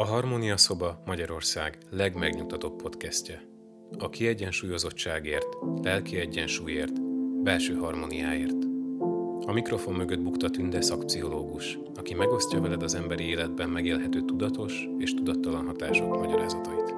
A Harmónia Szoba Magyarország legmegnyugtatóbb podcastje. A kiegyensúlyozottságért, lelki egyensúlyért, belső harmóniáért. A mikrofon mögött bukta Tünde szakpszichológus, aki megosztja veled az emberi életben megélhető tudatos és tudattalan hatások magyarázatait.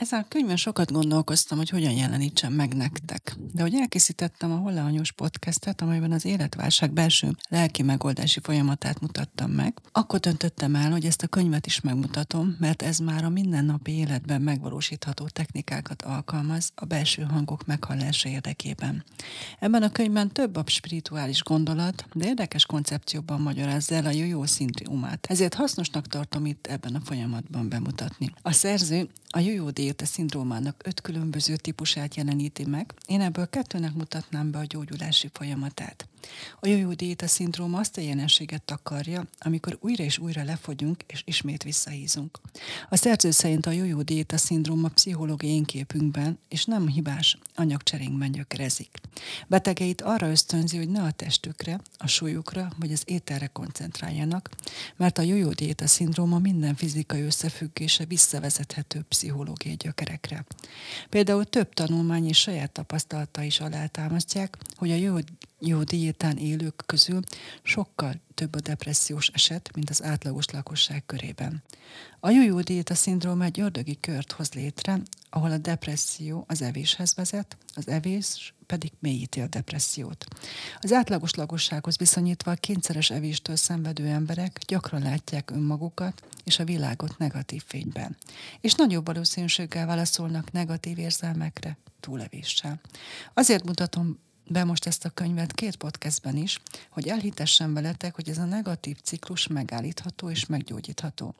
Ezen a könyvben sokat gondolkoztam, hogy hogyan jelenítsem meg nektek. De hogy elkészítettem a Hollányos podcastet, amelyben az életválság belső lelki megoldási folyamatát mutattam meg, akkor döntöttem el, hogy ezt a könyvet is megmutatom, mert ez már a mindennapi életben megvalósítható technikákat alkalmaz a belső hangok meghallása érdekében. Ebben a könyvben több a spirituális gondolat, de érdekes koncepcióban magyarázza el a jó szindrómát. Ezért hasznosnak tartom itt ebben a folyamatban bemutatni. A szerző a jó diéta szindrómának öt különböző típusát jeleníti meg. Én ebből kettőnek mutatnám be a gyógyulási folyamatát. A jó diéta szindróma azt a jelenséget takarja, amikor újra és újra lefogyunk és ismét visszahízunk. A szerző szerint a jó diéta szindróma pszichológiai énképünkben és nem hibás anyagcserénkben gyökerezik. Betegeit arra ösztönzi, hogy ne a testükre, a súlyukra vagy az ételre koncentráljanak, mert a jó diéta szindróma minden fizikai összefüggése visszavezethető pszichológiai gyökerekre. Például több tanulmány és saját tapasztalata is alátámasztják, hogy a jó jó diétán élők közül sokkal több a depressziós eset, mint az átlagos lakosság körében. A jó diéta szindróma egy ördögi kört hoz létre, ahol a depresszió az evéshez vezet, az evés pedig mélyíti a depressziót. Az átlagos lakossághoz viszonyítva a kényszeres evéstől szenvedő emberek gyakran látják önmagukat és a világot negatív fényben, és nagyobb valószínűséggel válaszolnak negatív érzelmekre túlevéssel. Azért mutatom be most ezt a könyvet két podcastben is, hogy elhitessem veletek, hogy ez a negatív ciklus megállítható és meggyógyítható.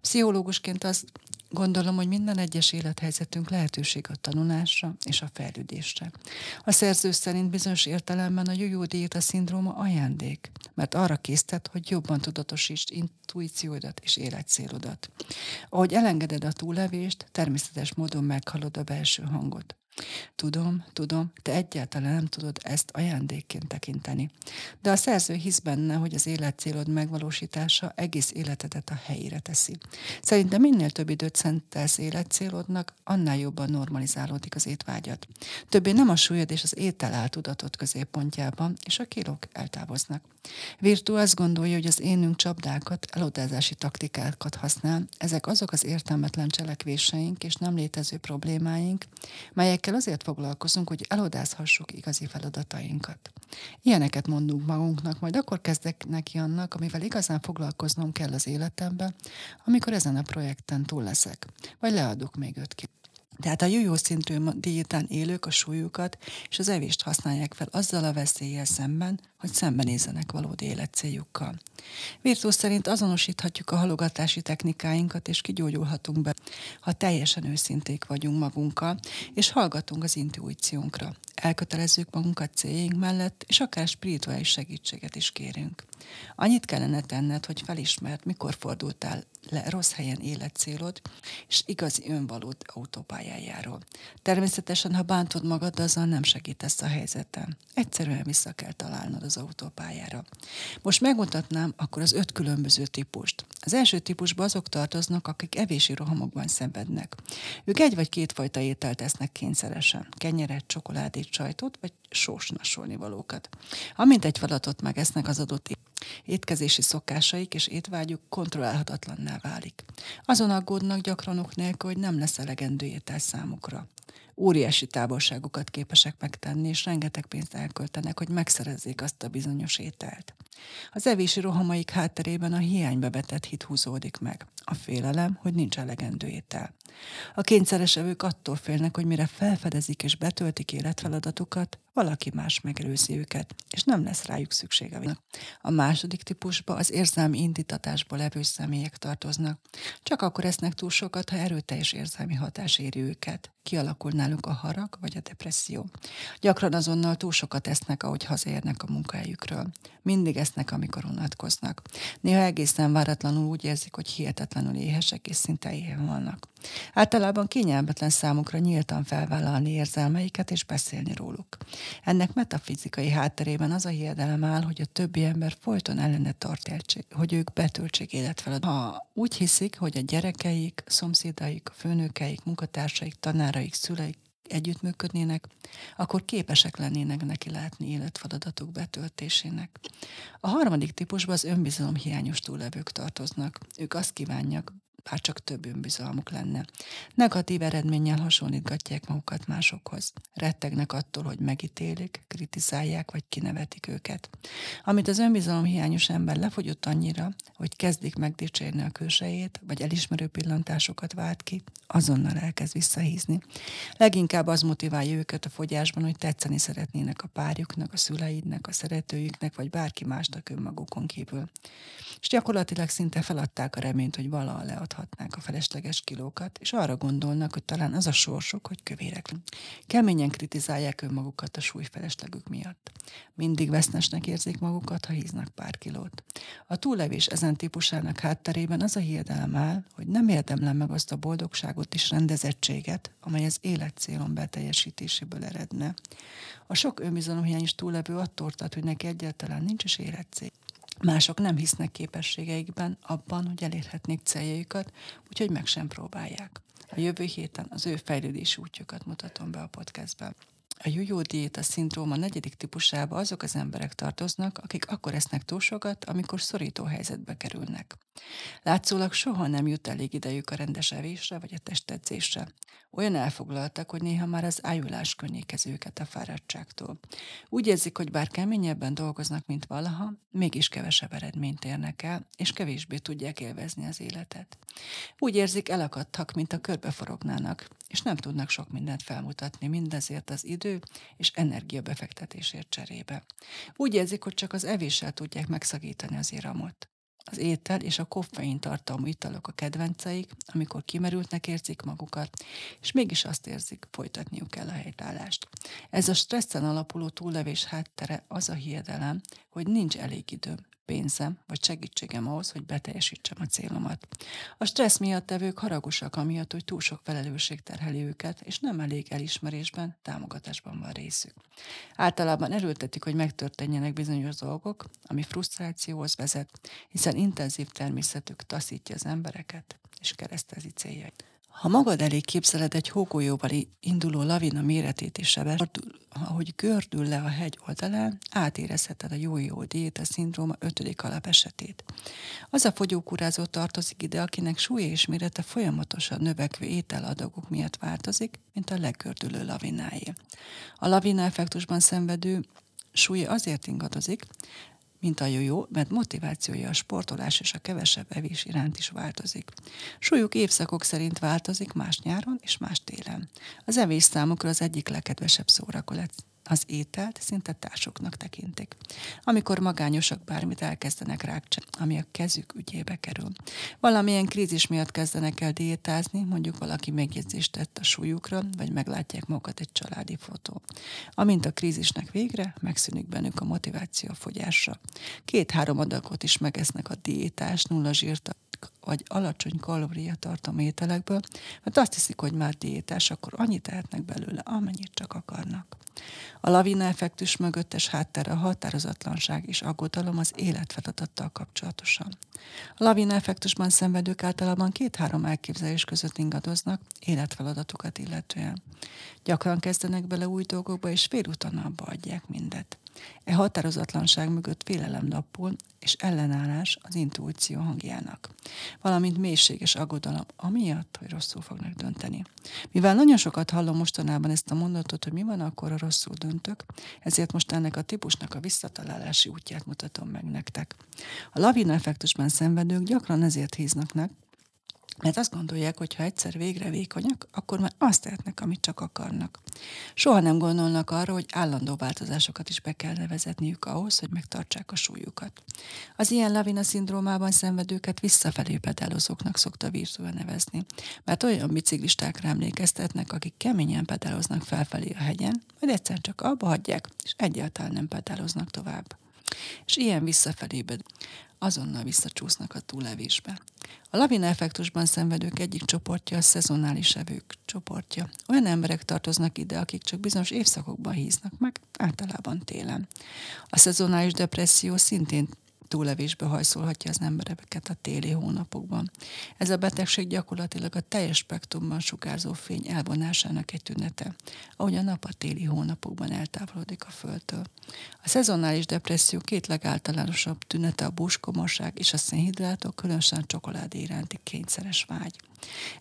Pszichológusként azt Gondolom, hogy minden egyes élethelyzetünk lehetőség a tanulásra és a fejlődésre. A szerző szerint bizonyos értelemben a jó diéta szindróma ajándék, mert arra késztet, hogy jobban tudatosítsd intuíciódat és életcélodat. Ahogy elengeded a túlevést, természetes módon meghalod a belső hangot. Tudom, tudom, te egyáltalán nem tudod ezt ajándékként tekinteni. De a szerző hisz benne, hogy az életcélod megvalósítása egész életedet a helyére teszi. Szerintem minél több időt szentelsz életcélodnak, annál jobban normalizálódik az étvágyat. Többé nem a súlyod és az étel áll tudatot középpontjában, és a kilók eltávoznak. Virtu azt gondolja, hogy az énünk csapdákat, elodázási taktikákat használ. Ezek azok az értelmetlen cselekvéseink és nem létező problémáink, melyekkel azért foglalkozunk, hogy elodázhassuk igazi feladatainkat. Ilyeneket mondunk magunknak, majd akkor kezdek neki annak, amivel igazán foglalkoznom kell az életemben, amikor ezen a projekten túl leszek, vagy leadok még öt ki. Tehát a jó szintű diétán élők a súlyukat és az evést használják fel azzal a veszéllyel szemben, hogy szembenézzenek valódi életcéljukkal. Virtus szerint azonosíthatjuk a halogatási technikáinkat, és kigyógyulhatunk be, ha teljesen őszinték vagyunk magunkkal, és hallgatunk az intuíciónkra. Elkötelezzük magunkat céljaink mellett, és akár spirituális segítséget is kérünk. Annyit kellene tenned, hogy felismert, mikor fordultál le rossz helyen életcélod, és igazi önvalód autópályájáról. Természetesen, ha bántod magad, azzal nem segítesz a helyzeten. Egyszerűen vissza kell találnod az autópályára. Most megmutatnám akkor az öt különböző típust. Az első típusba azok tartoznak, akik evési rohamokban szenvednek. Ők egy vagy két fajta ételt esznek kényszeresen. Kenyeret, csokoládét, sajtot, vagy sós valókat. Amint egy falatot megesznek az adott étkezési szokásaik és étvágyuk kontrollálhatatlanná válik. Azon aggódnak gyakranok nélkül, hogy nem lesz elegendő étel számukra óriási távolságokat képesek megtenni, és rengeteg pénzt elköltenek, hogy megszerezzék azt a bizonyos ételt. Az evési rohamaik hátterében a hiányba vetett hit húzódik meg. A félelem, hogy nincs elegendő étel. A kényszeres evők attól félnek, hogy mire felfedezik és betöltik életfeladatukat, valaki más megelőzi őket, és nem lesz rájuk szüksége. A második típusba az érzelmi indítatásból levő személyek tartoznak. Csak akkor esznek túl sokat, ha erőteljes érzelmi hatás éri őket. Kialakul náluk a harag vagy a depresszió. Gyakran azonnal túl sokat esznek, ahogy hazaérnek a munkahelyükről. Mindig esznek, amikor unatkoznak. Néha egészen váratlanul úgy érzik, hogy hihetetlenül éhesek és szinte éhen vannak. Általában kényelmetlen számukra nyíltan felvállalni érzelmeiket és beszélni róluk. Ennek metafizikai hátterében az a hiedelem áll, hogy a többi ember folyton ellene tart, hogy ők betöltsék életfeladat. Ha úgy hiszik, hogy a gyerekeik, szomszédaik, főnökeik, munkatársaik, tanáraik, szüleik együttműködnének, akkor képesek lennének neki látni életfeladatok betöltésének. A harmadik típusban az önbizalom hiányos túlevők tartoznak. Ők azt kívánják, bár csak több önbizalmuk lenne. Negatív eredménnyel hasonlítgatják magukat másokhoz. Rettegnek attól, hogy megítélik, kritizálják vagy kinevetik őket. Amit az önbizalom hiányos ember lefogyott annyira, hogy kezdik megdicsérni a külsejét, vagy elismerő pillantásokat vált ki, azonnal elkezd visszahízni. Leginkább az motiválja őket a fogyásban, hogy tetszeni szeretnének a párjuknak, a szüleidnek, a szeretőjüknek, vagy bárki másnak önmagukon kívül. És gyakorlatilag szinte feladták a reményt, hogy valaha leadhatnák a felesleges kilókat, és arra gondolnak, hogy talán az a sorsuk, hogy kövérek. Keményen kritizálják önmagukat a súlyfeleslegük miatt. Mindig vesznesnek érzik magukat, ha híznak pár kilót. A túllevés ezen típusának hátterében az a hiedelem áll, hogy nem érdemlem meg azt a boldogságot és rendezettséget, amely az életcélon beteljesítéséből eredne. A sok önbizalomhiányos túllevő attól tart, hogy neki egyáltalán nincs is életcél. Mások nem hisznek képességeikben, abban, hogy elérhetnék céljaikat, úgyhogy meg sem próbálják. A jövő héten az ő fejlődési útjukat mutatom be a podcastben. A jó diéta szindróma negyedik típusába azok az emberek tartoznak, akik akkor esznek túl sokat, amikor szorító helyzetbe kerülnek. Látszólag soha nem jut elég idejük a rendes evésre vagy a testedzésre. Olyan elfoglaltak, hogy néha már az ájulás könnyékez őket a fáradtságtól. Úgy érzik, hogy bár keményebben dolgoznak, mint valaha, mégis kevesebb eredményt érnek el, és kevésbé tudják élvezni az életet. Úgy érzik, elakadtak, mint a körbeforognának, és nem tudnak sok mindent felmutatni mindezért az idő és energia befektetésért cserébe. Úgy érzik, hogy csak az evéssel tudják megszagítani az iramot. Az étel és a koffein tartalmú italok a kedvenceik, amikor kimerültnek érzik magukat, és mégis azt érzik, folytatniuk kell a helytállást. Ez a stresszen alapuló túllevés háttere az a hiedelem, hogy nincs elég időm, pénzem vagy segítségem ahhoz, hogy beteljesítsem a célomat. A stressz miatt tevők haragosak amiatt, hogy túl sok felelősség terheli őket, és nem elég elismerésben, támogatásban van részük. Általában erőltetik, hogy megtörténjenek bizonyos dolgok, ami frusztrációhoz vezet, hiszen intenzív természetük taszítja az embereket és keresztezi céljait. Ha magad elé képzeled egy hógolyóval induló lavina méretét és sebes, ahogy gördül le a hegy oldalán, átérezheted a jó-jó diéta szindróma ötödik alapesetét. Az a fogyókúrázó tartozik ide, akinek súlya és mérete folyamatosan növekvő ételadagok miatt változik, mint a leggördülő lavináé. A lavina effektusban szenvedő súlya azért ingadozik, mint a jó, mert motivációja a sportolás és a kevesebb evés iránt is változik. Súlyuk évszakok szerint változik más nyáron és más télen. Az evés számukra az egyik legkedvesebb szórakozás, az ételt szinte társoknak tekintik. Amikor magányosak bármit elkezdenek rákcsa, ami a kezük ügyébe kerül. Valamilyen krízis miatt kezdenek el diétázni, mondjuk valaki megjegyzést tett a súlyukra, vagy meglátják magukat egy családi fotó. Amint a krízisnek végre, megszűnik bennük a motiváció a fogyásra. Két-három adagot is megesznek a diétás, nulla zsírt vagy alacsony kalóriatartalmú ételekből, mert azt hiszik, hogy már diétás, akkor annyit tehetnek belőle, amennyit csak akarnak. A lavina effektus mögöttes háttere a határozatlanság és aggodalom az életfeladattal kapcsolatosan. A lavina effektusban szenvedők általában két-három elképzelés között ingadoznak életfeladatokat illetően. Gyakran kezdenek bele új dolgokba, és félúton abba adják mindet. E határozatlanság mögött félelem lapul, és ellenállás az intuíció hangjának, valamint mélységes aggodalom, amiatt, hogy rosszul fognak dönteni. Mivel nagyon sokat hallom mostanában ezt a mondatot, hogy mi van akkor, a rosszul döntök, ezért most ennek a típusnak a visszatalálási útját mutatom meg nektek. A lavina effektusban szenvedők gyakran ezért híznak mert azt gondolják, hogy ha egyszer végre vékonyak, akkor már azt tehetnek, amit csak akarnak. Soha nem gondolnak arra, hogy állandó változásokat is be kell vezetniük ahhoz, hogy megtartsák a súlyukat. Az ilyen lavina szindrómában szenvedőket visszafelé pedálozóknak szokta Virtua nevezni, mert olyan biciklistákra emlékeztetnek, akik keményen pedáloznak felfelé a hegyen, majd egyszer csak abba hagyják, és egyáltalán nem pedáloznak tovább. és ilyen visszafelébe azonnal visszacsúsznak a túlevésbe. A lavina effektusban szenvedők egyik csoportja a szezonális evők csoportja. Olyan emberek tartoznak ide, akik csak bizonyos évszakokban híznak meg, általában télen. A szezonális depresszió szintén túlevésbe hajszolhatja az embereket a téli hónapokban. Ez a betegség gyakorlatilag a teljes spektrumban sugárzó fény elvonásának egy tünete, ahogy a nap a téli hónapokban eltávolodik a Földtől. A szezonális depresszió két legáltalánosabb tünete a búskomorság és a szénhidrátok, különösen a csokoládé iránti kényszeres vágy.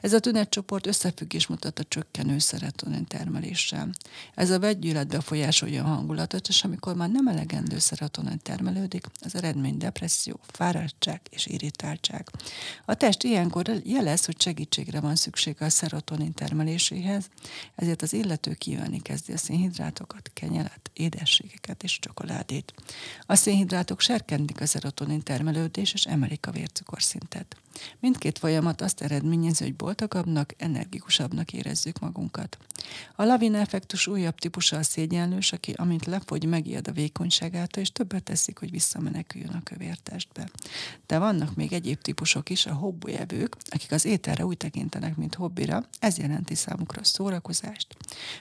Ez a tünetcsoport összefüggés mutat a csökkenő szerotonin termeléssel. Ez a vegygyűlölet befolyásolja a hangulatot, és amikor már nem elegendő szerotonin termelődik, az eredmény depresszió, fáradtság és irritáltság. A test ilyenkor jelez, hogy segítségre van szüksége a szerotonin termeléséhez, ezért az illető kívánni kezdi a szénhidrátokat, kenyelet, édességeket és csokoládét. A szénhidrátok serkentik a szerotonin termelődés és emelik a vércukorszintet. Mindkét folyamat azt eredményezi, hogy boldogabbnak, energikusabbnak érezzük magunkat. A lavina effektus újabb típusa a szégyenlős, aki amint lefogy, megijed a vékonyságától, és többet teszik, hogy visszameneküljön a kövértestbe. De vannak még egyéb típusok is, a hobbójevők, akik az ételre úgy tekintenek, mint hobbira, ez jelenti számukra a szórakozást.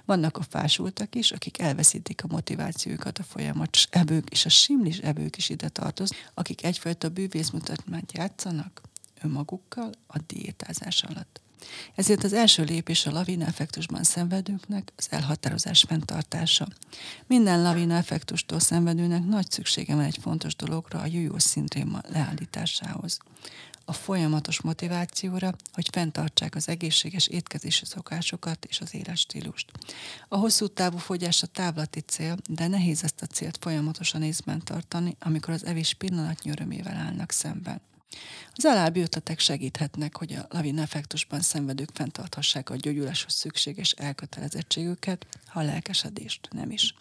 Vannak a fásultak is, akik elveszítik a motivációjukat a folyamatos evők, és a simlis evők is ide tartoznak, akik egyfajta bűvészmutatmányt játszanak, önmagukkal a diétázás alatt. Ezért az első lépés a lavina effektusban szenvedőknek az elhatározás fenntartása. Minden lavina effektustól szenvedőnek nagy szüksége van egy fontos dologra, a jújó szindréma leállításához. A folyamatos motivációra, hogy fenntartsák az egészséges étkezési szokásokat és az életstílust. A hosszú távú fogyás a távlati cél, de nehéz ezt a célt folyamatosan észben tartani, amikor az evés pillanatnyi örömével állnak szemben. Az alábbi ötletek segíthetnek, hogy a lavina effektusban szenvedők fenntarthassák a gyógyuláshoz szükséges elkötelezettségüket, ha a lelkesedést nem is.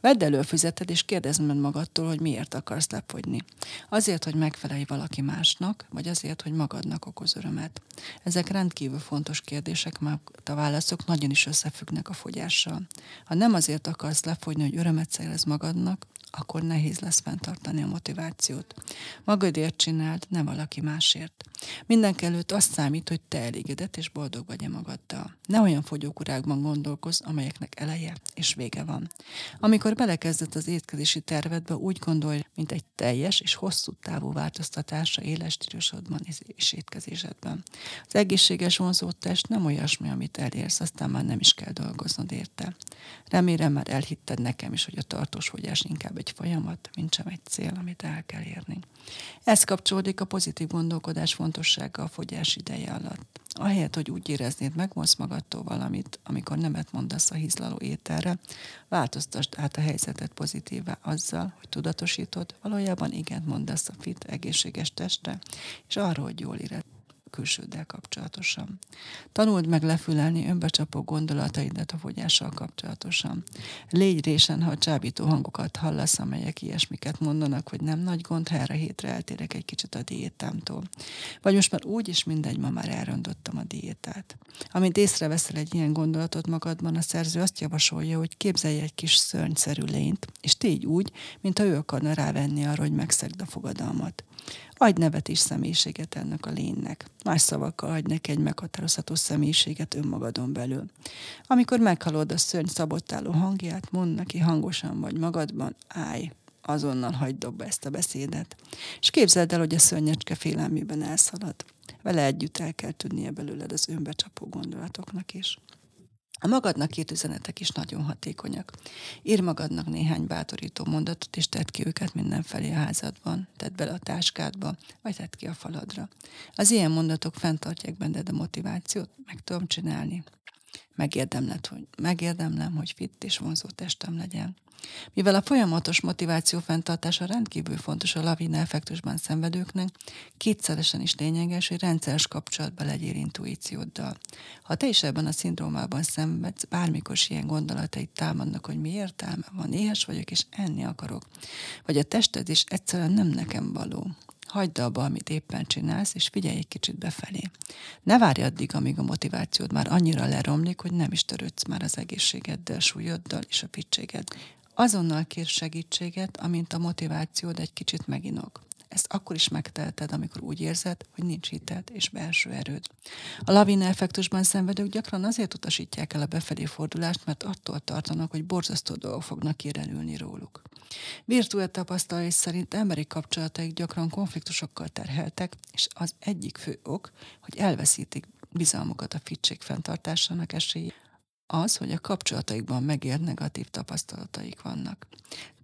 Vedd elő a füzeted, és kérdezd meg magadtól, hogy miért akarsz lefogyni. Azért, hogy megfelelj valaki másnak, vagy azért, hogy magadnak okoz örömet. Ezek rendkívül fontos kérdések, mert a válaszok nagyon is összefüggnek a fogyással. Ha nem azért akarsz lefogyni, hogy örömet szerez magadnak, akkor nehéz lesz fenntartani a motivációt. Magadért csináld, nem valaki másért. Mindenek előtt azt számít, hogy te elégedett és boldog vagy-e magaddal. Ne olyan fogyókurákban gondolkozz, amelyeknek eleje és vége van. Amikor belekezdett az étkezési tervedbe, úgy gondolj, mint egy teljes és hosszú távú változtatásra éles stílusodban és étkezésedben. Az egészséges vonzó test nem olyasmi, amit elérsz, aztán már nem is kell dolgoznod érte. Remélem már elhitted nekem is, hogy a tartós fogyás inkább egy folyamat, mint sem egy cél, amit el kell érni. Ez kapcsolódik a pozitív gondolkodás fontossága a fogyás ideje alatt. Ahelyett, hogy úgy éreznéd, megvonsz magadtól valamit, amikor nemet mondasz a hízlaló ételre, változtasd át a helyzetet pozitívvá azzal, hogy tudatosítod, valójában igent mondasz a fit, egészséges testre, és arról, hogy jól érez külsőddel kapcsolatosan. Tanuld meg lefülelni önbecsapó gondolataidat a fogyással kapcsolatosan. Légy résen, ha csábító hangokat hallasz, amelyek ilyesmiket mondanak, hogy nem nagy gond, ha erre hétre eltérek egy kicsit a diétámtól. Vagy most már úgy is mindegy, ma már elrondottam a diétát. Amint észreveszel egy ilyen gondolatot magadban, a szerző azt javasolja, hogy képzelj egy kis szörnyszerű lényt, és tégy úgy, mintha ő akarna rávenni arra, hogy megszegd a fogadalmat. Adj nevet és személyiséget ennek a lénynek. Más szavakkal adj neki egy meghatározható személyiséget önmagadon belül. Amikor meghallod a szörny szabottáló hangját, mondd neki hangosan vagy magadban, állj, azonnal hagyd dobba ezt a beszédet. És képzeld el, hogy a szörnyecske félelmében elszalad. Vele együtt el kell tudnia belőled az önbecsapó gondolatoknak is. A magadnak írt üzenetek is nagyon hatékonyak. Ír magadnak néhány bátorító mondatot, és tedd ki őket mindenfelé a házadban. Tedd bele a táskádba, vagy tedd ki a faladra. Az ilyen mondatok fenntartják benned a motivációt, meg tudom csinálni. Megérdemlem, hogy, megérdemlem, hogy fit és vonzó testem legyen. Mivel a folyamatos motiváció fenntartása rendkívül fontos a lavina effektusban szenvedőknek, kétszeresen is lényeges, hogy rendszeres kapcsolatban legyél intuícióddal. Ha te is ebben a szindrómában szenvedsz, bármikor ilyen gondolatait támadnak, hogy mi értelme van, éhes vagyok és enni akarok, vagy a tested is egyszerűen nem nekem való, hagyd abba, amit éppen csinálsz, és figyelj egy kicsit befelé. Ne várj addig, amíg a motivációd már annyira leromlik, hogy nem is törődsz már az egészségeddel, súlyoddal és a picséged Azonnal kér segítséget, amint a motivációd egy kicsit meginog. Ezt akkor is megteheted, amikor úgy érzed, hogy nincs hited és belső erőd. A lavina effektusban szenvedők gyakran azért utasítják el a befelé fordulást, mert attól tartanak, hogy borzasztó dolgok fognak kirelülni róluk. Virtuál tapasztalai szerint emberi kapcsolataik gyakran konfliktusokkal terheltek, és az egyik fő ok, hogy elveszítik bizalmukat a fittség fenntartásának esélye, az, hogy a kapcsolataikban megér negatív tapasztalataik vannak.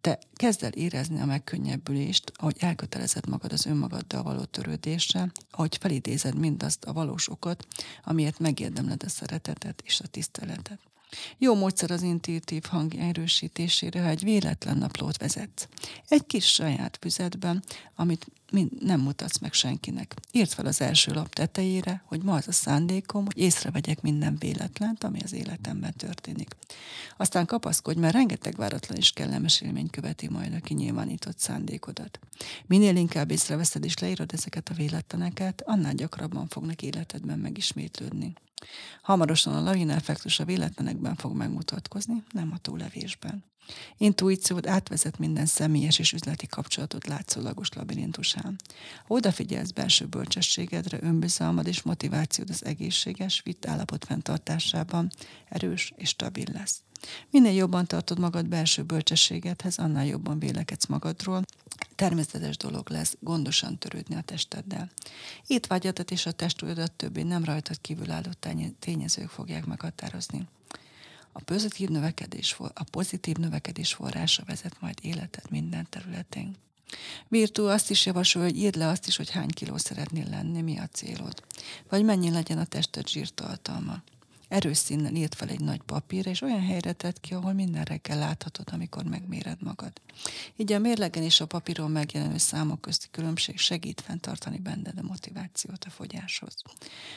Te kezd el érezni a megkönnyebbülést, ahogy elkötelezed magad az önmagaddal való törődésre, ahogy felidézed mindazt a valós okot, amiért megérdemled a szeretetet és a tiszteletet. Jó módszer az intuitív hang erősítésére, ha egy véletlen naplót vezetsz. Egy kis saját füzetben, amit nem mutatsz meg senkinek. Írd fel az első lap tetejére, hogy ma az a szándékom, hogy észrevegyek minden véletlent, ami az életemben történik. Aztán kapaszkodj, mert rengeteg váratlan és kellemes élmény követi majd a kinyilvánított szándékodat. Minél inkább észreveszed és leírod ezeket a véletleneket, annál gyakrabban fognak életedben megismétlődni. Hamarosan a lavina effektus a véletlenekben fog megmutatkozni, nem a túlevésben. Intuíciód átvezet minden személyes és üzleti kapcsolatot látszólagos labirintusán. Odafigyelsz belső bölcsességedre, önbizalmad és motivációd az egészséges, vitt állapot fenntartásában erős és stabil lesz. Minél jobban tartod magad belső bölcsességedhez, annál jobban vélekedsz magadról, természetes dolog lesz gondosan törődni a testeddel. Étvágyadat és a testújodat többé nem rajtad kívülálló tényezők fogják meghatározni. A pozitív növekedés, a pozitív növekedés forrása vezet majd életed minden területén. Virtu azt is javasol, hogy írd le azt is, hogy hány kiló szeretnél lenni, mi a célod. Vagy mennyi legyen a tested zsírtartalma erős színnel írt fel egy nagy papírra, és olyan helyre tett ki, ahol minden reggel láthatod, amikor megméred magad. Így a mérlegen és a papíron megjelenő számok közti különbség segít fenntartani benned a motivációt a fogyáshoz.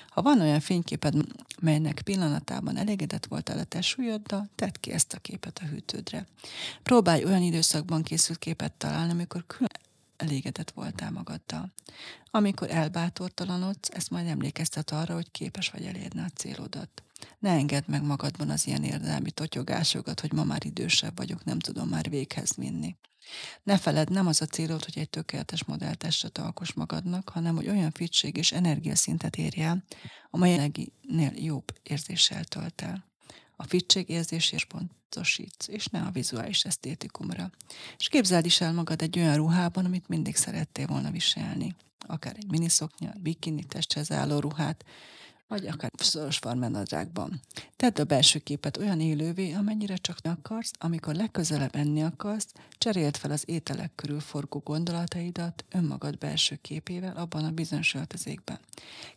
Ha van olyan fényképed, melynek pillanatában elégedett voltál a testsúlyoddal, tedd ki ezt a képet a hűtődre. Próbálj olyan időszakban készült képet találni, amikor külön elégedett voltál magaddal. Amikor elbátortalanodsz, ezt majd emlékeztet arra, hogy képes vagy elérni a célodat. Ne engedd meg magadban az ilyen érdelmi totyogásokat, hogy ma már idősebb vagyok, nem tudom már véghez vinni. Ne feled, nem az a célod, hogy egy tökéletes modelltestet alkos magadnak, hanem hogy olyan fitség és energiaszintet érj el, amely jobb érzéssel tölt el. A fitség érzésért pontosítsz, és ne a vizuális esztétikumra. És képzeld is el magad egy olyan ruhában, amit mindig szerettél volna viselni. Akár egy miniszoknya, bikini testhez álló ruhát, vagy akár szoros farmenadrágban. Tedd a belső képet olyan élővé, amennyire csak akarsz, amikor legközelebb enni akarsz, cseréld fel az ételek körül forgó gondolataidat önmagad belső képével abban a bizonyos öltözékben.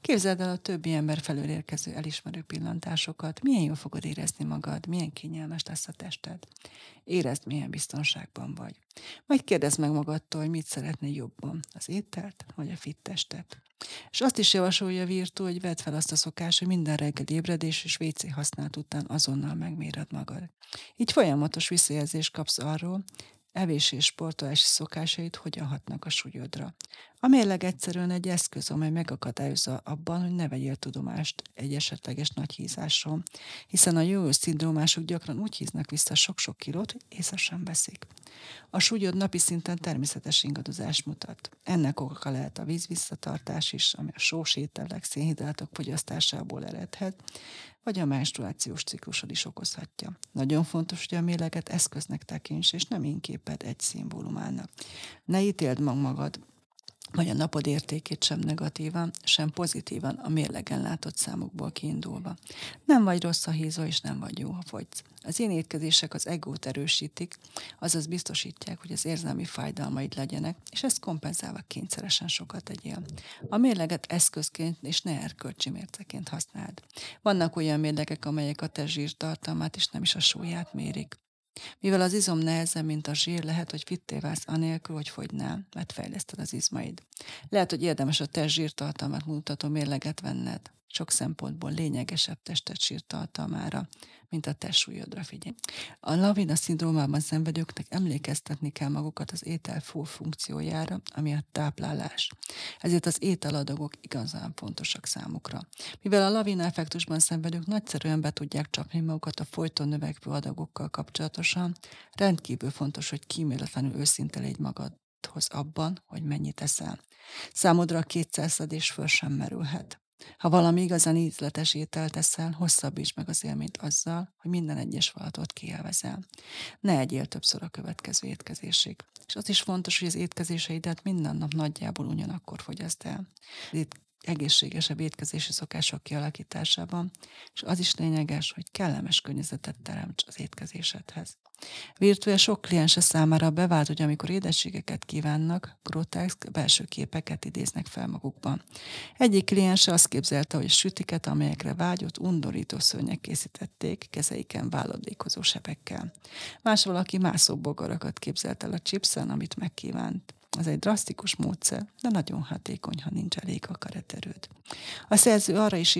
Képzeld el a többi ember felől érkező elismerő pillantásokat, milyen jól fogod érezni magad, milyen kényelmes lesz a tested. Érezd, milyen biztonságban vagy. Majd kérdezd meg magadtól, hogy mit szeretnél jobban, az ételt vagy a fit testet. És azt is javasolja Virtu, hogy vedd fel azt a szokást, hogy minden reggel ébredés és WC használt után azonnal megméred magad. Így folyamatos visszajelzést kapsz arról, evés és sportolási szokásait hogyan hatnak a súlyodra. A mérleg egyszerűen egy eszköz, amely megakadályozza abban, hogy ne vegyél tudomást egy esetleges nagy hízásról, hiszen a jó szindrómások gyakran úgy híznak vissza sok-sok kilót, hogy észre sem veszik. A súlyod napi szinten természetes ingadozást mutat. Ennek oka lehet a víz visszatartás is, ami a sós ételek, szénhidrátok fogyasztásából eredhet, vagy a menstruációs ciklusod is okozhatja. Nagyon fontos, hogy a méleget eszköznek tekints, és nem inképed egy szimbólumának. Ne ítéld mag magad, vagy a napod értékét sem negatívan, sem pozitívan a mérlegen látott számokból kiindulva. Nem vagy rossz a hízó, és nem vagy jó, ha fogysz. Az én étkezések az egót erősítik, azaz biztosítják, hogy az érzelmi fájdalmaid legyenek, és ezt kompenzálva kényszeresen sokat tegyél. A mérleget eszközként és ne erkölcsi mérceként használd. Vannak olyan mérlegek, amelyek a te zsírtartalmát és nem is a súlyát mérik. Mivel az izom nehezebb, mint a zsír, lehet, hogy fitté válsz anélkül, hogy fogynál, mert fejleszted az izmaid. Lehet, hogy érdemes a test zsírtartalmat mutató mérleget venned. Sok szempontból lényegesebb testet sírtartalmára, mint a testsúlyodra figyelj. A lavina szindrómában szenvedőknek emlékeztetni kell magukat az étel full funkciójára, ami a táplálás. Ezért az ételadagok igazán fontosak számukra. Mivel a lavina effektusban szenvedők nagyszerűen be tudják csapni magukat a folyton növekvő adagokkal kapcsolatosan, rendkívül fontos, hogy kíméletlenül őszinte légy magadhoz abban, hogy mennyit eszel. Számodra a kétszerszedés föl sem merülhet. Ha valami igazán ízletes ételt teszel, hosszabbíts meg az élményt azzal, hogy minden egyes valatot kielvezel. Ne egyél többször a következő étkezésig. És az is fontos, hogy az étkezéseidet minden nap nagyjából ugyanakkor fogyaszt el. Itt egészségesebb étkezési szokások kialakításában, és az is lényeges, hogy kellemes környezetet teremts az étkezésedhez. Virtuál sok kliense számára bevált, hogy amikor édességeket kívánnak, groteszk belső képeket idéznek fel magukban. Egyik kliense azt képzelte, hogy sütiket, amelyekre vágyott, undorító szörnyek készítették, kezeiken váladékozó sebekkel. Más valaki mászó bogarakat képzelt el a chipsen, amit megkívánt. Ez egy drasztikus módszer, de nagyon hatékony, ha nincs elég akaraterőd. A szerző arra is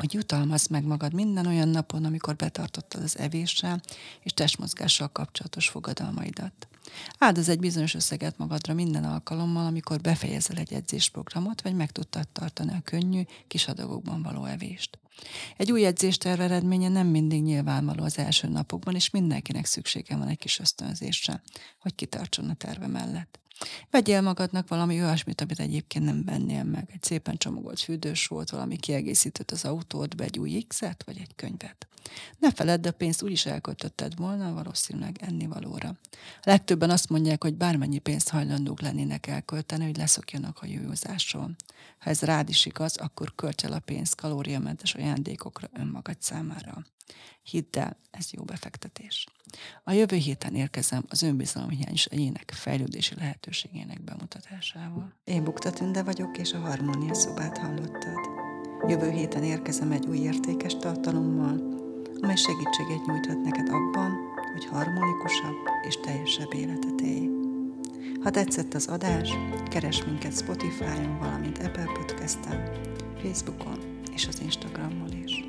hogy jutalmazd meg magad minden olyan napon, amikor betartottad az evéssel és testmozgással kapcsolatos fogadalmaidat. Áldoz egy bizonyos összeget magadra minden alkalommal, amikor befejezel egy edzésprogramot, vagy meg tudtad tartani a könnyű, kis adagokban való evést. Egy új edzésterv eredménye nem mindig nyilvánvaló az első napokban, és mindenkinek szüksége van egy kis ösztönzésre, hogy kitartson a terve mellett. Vegyél magadnak valami olyasmit, amit egyébként nem vennél meg. Egy szépen csomagolt fürdős volt, valami kiegészített az autót, egy új x vagy egy könyvet. Ne feledd, a pénzt úgyis elköltötted volna, valószínűleg ennivalóra. A legtöbben azt mondják, hogy bármennyi pénzt hajlandók lennének elkölteni, hogy leszokjanak a józásról. Ha ez rád is igaz, akkor költs el a pénzt kalóriamentes ajándékokra önmagad számára. Hidd el, ez jó befektetés. A jövő héten érkezem az és egyének fejlődési lehetőségének bemutatásával. Én Bukta Tünde vagyok, és a Harmónia szobát hallottad. Jövő héten érkezem egy új értékes tartalommal, amely segítséget nyújthat neked abban, hogy harmonikusabb és teljesebb életet élj. Ha tetszett az adás, keres minket Spotify-on, valamint Apple Podcast-en, Facebookon és az Instagramon is.